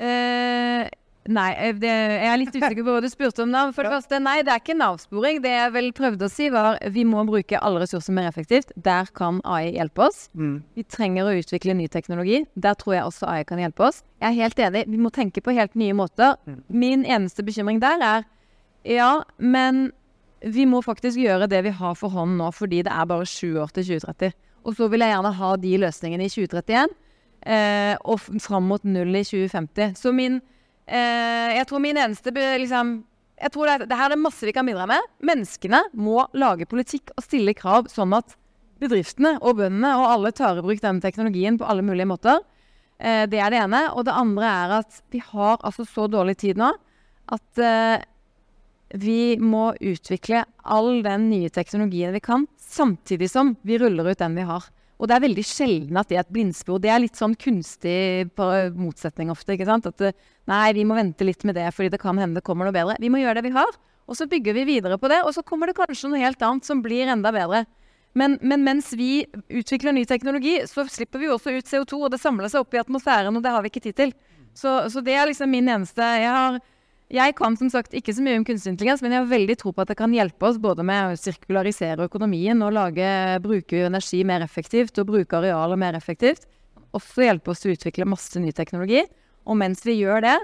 Uh, nei, eh, det, jeg er litt usikker på hva du spurte om. Nav. For det første, nei, det er ikke Nav-sporing. Det jeg vel prøvde å si, var vi må bruke alle ressurser mer effektivt. Der kan AI hjelpe oss. Mm. Vi trenger å utvikle ny teknologi. Der tror jeg også AI kan hjelpe oss. Jeg er helt enig, vi må tenke på helt nye måter. Mm. Min eneste bekymring der er ja, men vi må faktisk gjøre det vi har for hånd nå, fordi det er bare sju år til 2030. Og så vil jeg gjerne ha de løsningene i 2031 eh, og fram mot null i 2050. Så min eh, Jeg tror min eneste liksom, jeg tror det, det her er masse vi kan bidra med. Menneskene må lage politikk og stille krav sånn at bedriftene og bøndene og alle tar i bruk den teknologien på alle mulige måter. Eh, det er det ene. Og det andre er at vi har altså så dårlig tid nå at eh, vi må utvikle all den nye teknologien vi kan, samtidig som vi ruller ut den vi har. Og det er veldig sjelden at det er et blindspor. Det er litt sånn kunstig motsetning ofte. ikke sant? At nei, vi må vente litt med det, fordi det kan hende det kommer noe bedre. Vi må gjøre det vi har, og så bygger vi videre på det. Og så kommer det kanskje noe helt annet som blir enda bedre. Men, men mens vi utvikler ny teknologi, så slipper vi også ut CO2, og det samler seg opp i atmosfæren, og det har vi ikke tid til. Så, så det er liksom min eneste Jeg har jeg kan som sagt ikke så mye om kunstig intelligens, men jeg har veldig tro på at det kan hjelpe oss både med å sirkularisere økonomien og lage, bruke energi mer effektivt og bruke arealer mer effektivt. Også hjelpe oss til å utvikle masse ny teknologi. Og mens vi gjør det,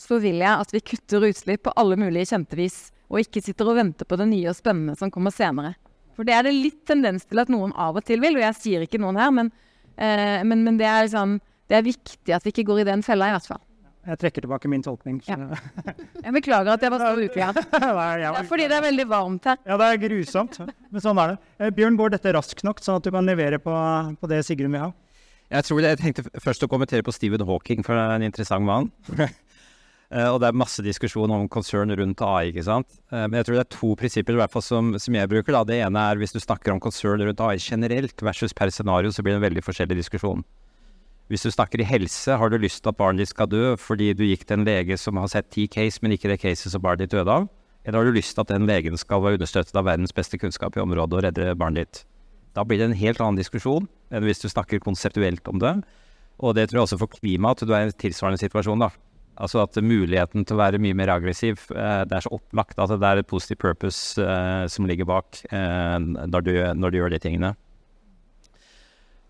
så vil jeg at vi kutter utslipp på alle mulige kjente vis. Og ikke sitter og venter på det nye og spennende som kommer senere. For det er det litt tendens til at noen av og til vil, og jeg sier ikke noen her, men, eh, men, men det, er liksom, det er viktig at vi ikke går i den fella, i hvert fall. Jeg trekker tilbake min tolkning. Ja. Jeg beklager at jeg var så uklar. det er fordi det er veldig varmt her. Ja, det er grusomt. Men sånn er det. Eh, Bjørn, går dette raskt nok, sånn at du kan levere på, på det Sigrun vil ha? Jeg tror det, jeg tenkte først å kommentere på Stephen Hawking, for det er en interessant mann. Eh, og det er masse diskusjon om konsern rundt AI. ikke sant? Eh, men jeg tror det er to prinsipper i hvert fall som, som jeg bruker. Da. Det ene er hvis du snakker om konsern rundt AI generelt versus per scenario, så blir det en veldig forskjellig diskusjon. Hvis du snakker i helse, har du lyst til at barnet ditt skal dø fordi du gikk til en lege som har sett ti case, men ikke det caset som barnet ditt døde av? Eller har du lyst til at den legen skal være understøttet av verdens beste kunnskap i området og redde barnet ditt? Da blir det en helt annen diskusjon enn hvis du snakker konseptuelt om det. Og det tror jeg også for klimaet at du er i en tilsvarende situasjon, da. Altså at muligheten til å være mye mer aggressiv, eh, det er så opplagt at det er et positive purpose eh, som ligger bak eh, når, du, når du gjør de tingene.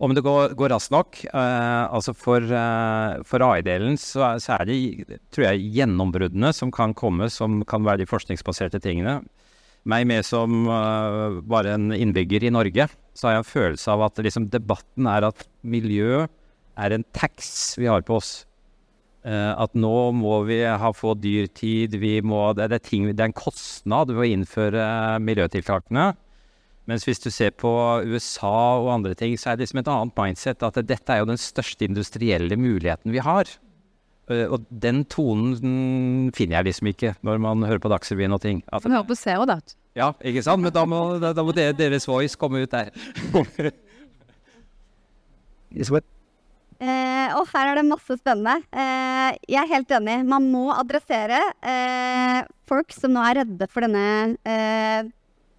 Om det går, går raskt nok. Eh, altså For, eh, for AI-delen så, så, er det tror jeg, gjennombruddene som kan komme, som kan være de forskningsbaserte tingene. Meg med som eh, bare en innbygger i Norge, så har jeg en følelse av at liksom, debatten er at miljø er en tax vi har på oss. at nå må vi ha få dyrtid, vi må, det, er ting, det er en kostnad ved å innføre miljøtiltakene. Mens hvis du ser på USA og andre ting, så er det liksom et annet mindset. At dette er jo den største industrielle muligheten vi har. Eh, og den tonen finner jeg liksom ikke når man hører på Dagsrevyen og ting. At, man hører på Zero da. Ja, ikke sant? Men da må, da, da må deres voice komme ut der. Eh, og her er det masse spennende. Eh, jeg er helt enig. Man må adressere eh, folk som nå er redde for denne eh,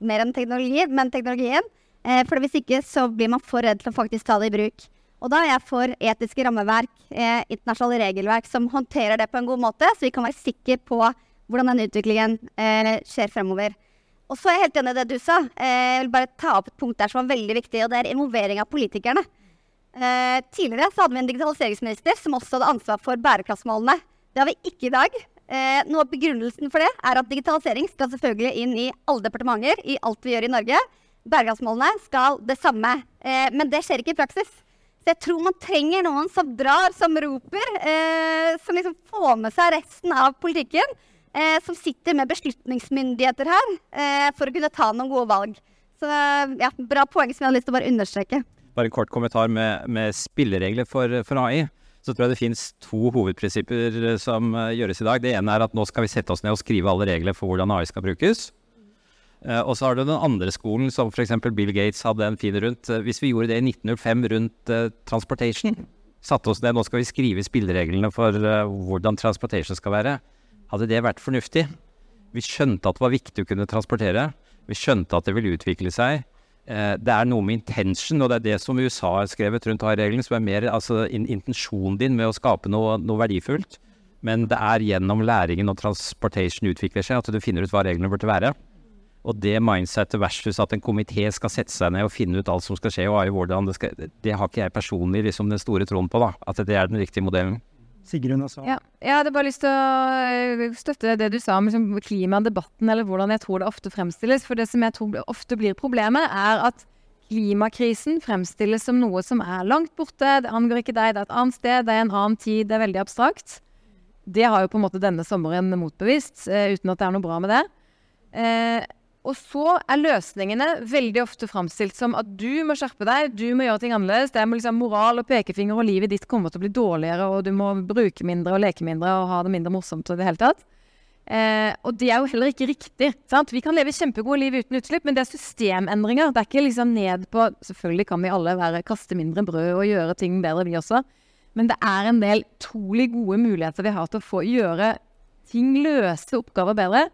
mer enn teknologi, men teknologien. Eh, for hvis ikke så blir man for redd til å faktisk ta det i bruk. Og da er jeg for etiske rammeverk, eh, internasjonale regelverk som håndterer det på en god måte, så vi kan være sikre på hvordan den utviklingen eh, skjer fremover. Og så er jeg helt enig i det du sa. Eh, jeg vil bare ta opp et punkt der som er veldig viktig, og det er involvering av politikerne. Eh, tidligere så hadde vi en digitaliseringsminister som også hadde ansvar for bærekraftsmålene. Det har vi ikke i dag. Eh, noe av begrunnelsen for det er at digitalisering skal selvfølgelig inn i alle departementer, i alt vi gjør i Norge. Bærekraftsmålene skal det samme. Eh, men det skjer ikke i praksis. Så jeg tror man trenger noen som drar, som roper, eh, som liksom får med seg resten av politikken. eh, som sitter med beslutningsmyndigheter her eh, for å kunne ta noen gode valg. Så ja, bra poeng som jeg hadde lyst til å bare understreke. Bare en kort kommentar med, med spilleregler for, for, AI. Så tror jeg det finnes to hovedprinsipper eh, som uh, gjøres i dag. Det ene er at nå skal vi sette oss ned og skrive alle regler for hvordan AI skal brukes. Uh, og så har du den andre skolen, som f.eks. Bill Gates hadde en fin rundt. Hvis vi gjorde det i 1905 rundt transportation, satte oss ned, nå skal vi skrive spillereglene for hvordan transportation skal være. Hadde det vært fornuftig? Vi skjønte at det var viktig å kunne transportere. Vi skjønte at det ville utvikle seg. Eh, det er noe med intention, og det er det som USA har skrevet rundt AI-reglene, som er mer altså, intensjonen din med å skape noe, noe, verdifullt. Men det er gjennom læringen og transportation utvikler seg, at du finner ut hva reglene burde være. Og det mindsetet versus at en komité skal sette seg ned og finne ut alt som skal skje, og AI, hvordan det skal Det har ikke jeg personlig liksom den store troen på, da. At det er den riktige modellen. Sigrun også. Ja. Jeg hadde bare lyst til å eh, støtte det du sa om liksom, klimadebatten, eller hvordan jeg tror det ofte fremstilles. For det som jeg tror ofte blir problemet, er at klimakrisen fremstilles som noe som er langt borte. Det angår ikke deg, det er et annet sted, det er en annen tid, det er veldig abstrakt. Det har jo på en måte denne sommeren motbevist, uh, uten at det er noe bra med det. Uh, og så er løsningene veldig ofte framstilt som at du må skjerpe deg, du må gjøre ting annerledes. Det er liksom moral og pekefinger, og livet ditt kommer til å bli dårligere, og du må bruke mindre og leke mindre og ha det mindre morsomt i det hele tatt. Eh, og det er jo heller ikke riktig. sant? Vi kan leve kjempegode liv uten utslipp, men det er systemendringer. Det er ikke liksom ned på Selvfølgelig kan vi alle være, kaste mindre brød og gjøre ting bedre, vi også. Men det er en del utrolig gode muligheter vi har til å få gjøre ting, løse oppgaver bedre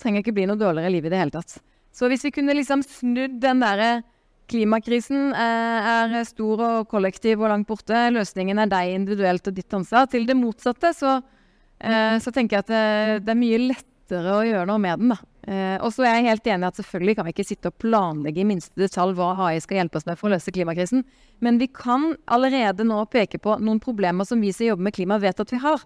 trenger ikke bli noe dårligere liv i det hele tatt. Så hvis vi kunne liksom snudd den derre klimakrisen eh, er stor og kollektiv og langt borte, løsningen er deg individuelt og ditt ansvar, til det motsatte, så, eh, så tenker jeg at det, det, er mye lettere å gjøre noe med den. Eh, og så er jeg helt enig i at selvfølgelig kan vi ikke sitte og planlegge i minste detalj hva AI skal hjelpe oss med for å løse klimakrisen, men vi kan allerede nå peke på noen problemer som vi som jobber med klima, vet at vi har.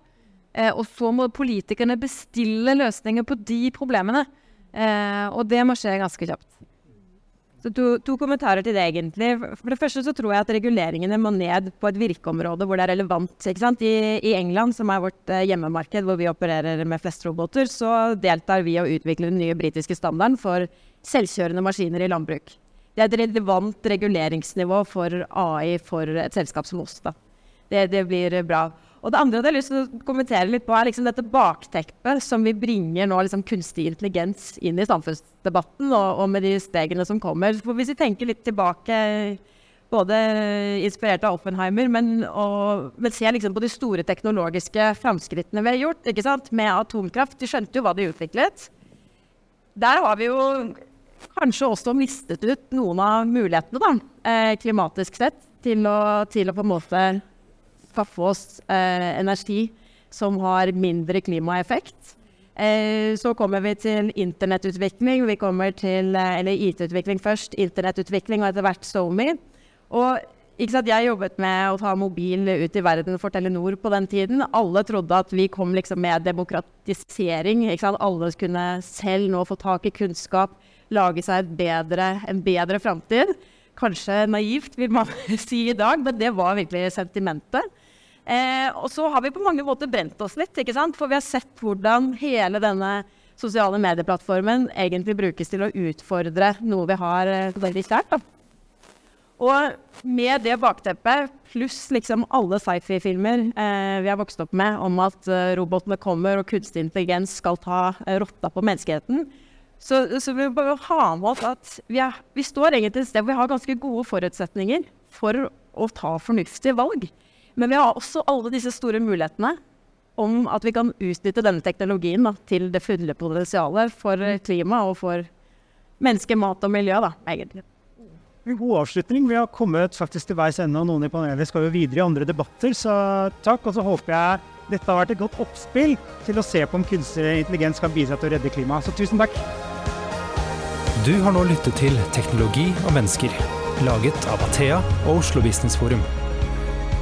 Eh, og så må politikerne bestille løsninger på de problemene. Eh, og det må skje ganske kjapt. Så to, to, kommentarer til det, egentlig. For det første så tror jeg at reguleringene må ned på et virkeområde hvor det er relevant. I, i England, som er vårt eh, hjemmemarked, hvor vi opererer med flest roboter, så deltar vi og utvikler den nye britiske standarden for selvkjørende maskiner i landbruk. Det er et relevant reguleringsnivå for AI for et selskap som oss. Det, det blir bra. Og det andre jeg har lyst til å kommentere litt på, er liksom dette bakteppet som vi bringer nå liksom kunstig intelligens inn i samfunnsdebatten, og, og, med de stegene som kommer. For hvis vi tenker litt tilbake, både inspirert av Oppenheimer, men, og, men ser liksom på de store teknologiske framskrittene vi har gjort ikke sant? med atomkraft. De skjønte jo hva de utviklet. Der har vi jo kanskje også mistet ut noen av mulighetene, da, eh, klimatisk sett, til å, til å på en måte skaffe oss eh, energi som har mindre klimaeffekt. Eh, så kommer vi til internettutvikling. Vi kommer til eh, eller IT-utvikling først. Internettutvikling og etter hvert SoMe. Og jeg jobbet med å ta mobil ut i verden for Telenor på den tiden. Alle trodde at vi kom liksom med demokratisering. Alle kunne selv nå få tak i kunnskap, lage seg bedre, en bedre framtid. Kanskje naivt, vil man si i dag, men det var virkelig sentimentet. Eh, og så har vi på mange måter brent oss litt, ikke sant? for vi har sett hvordan hele denne sosiale medieplattformen egentlig brukes til å utfordre noe vi har eh, veldig sterkt. Og med det bakteppet, pluss liksom alle sci-fi-filmer eh, vi har vokst opp med om at eh, robotene kommer og kunstig intelligens skal ta uh, rotta på menneskeheten, så, så vi bare ha med oss at vi, er, vi står egentlig et sted hvor vi har ganske gode forutsetninger for å ta fornuftige valg. Men vi har også alle disse store mulighetene om at vi kan utnytte denne teknologien da, til det fulle potensialet for klima og for menneske, mat og miljø, da, egentlig. En god avslutning. Vi har kommet faktisk til veis ende, og noen i panelet skal jo videre i andre debatter. Så takk. Og så håper jeg dette har vært et godt oppspill til å se på om kunstig intelligens kan bidra til å redde klimaet. Så tusen takk. Du har nå lyttet til Teknologi og mennesker, laget av Athea og Oslo Business Forum.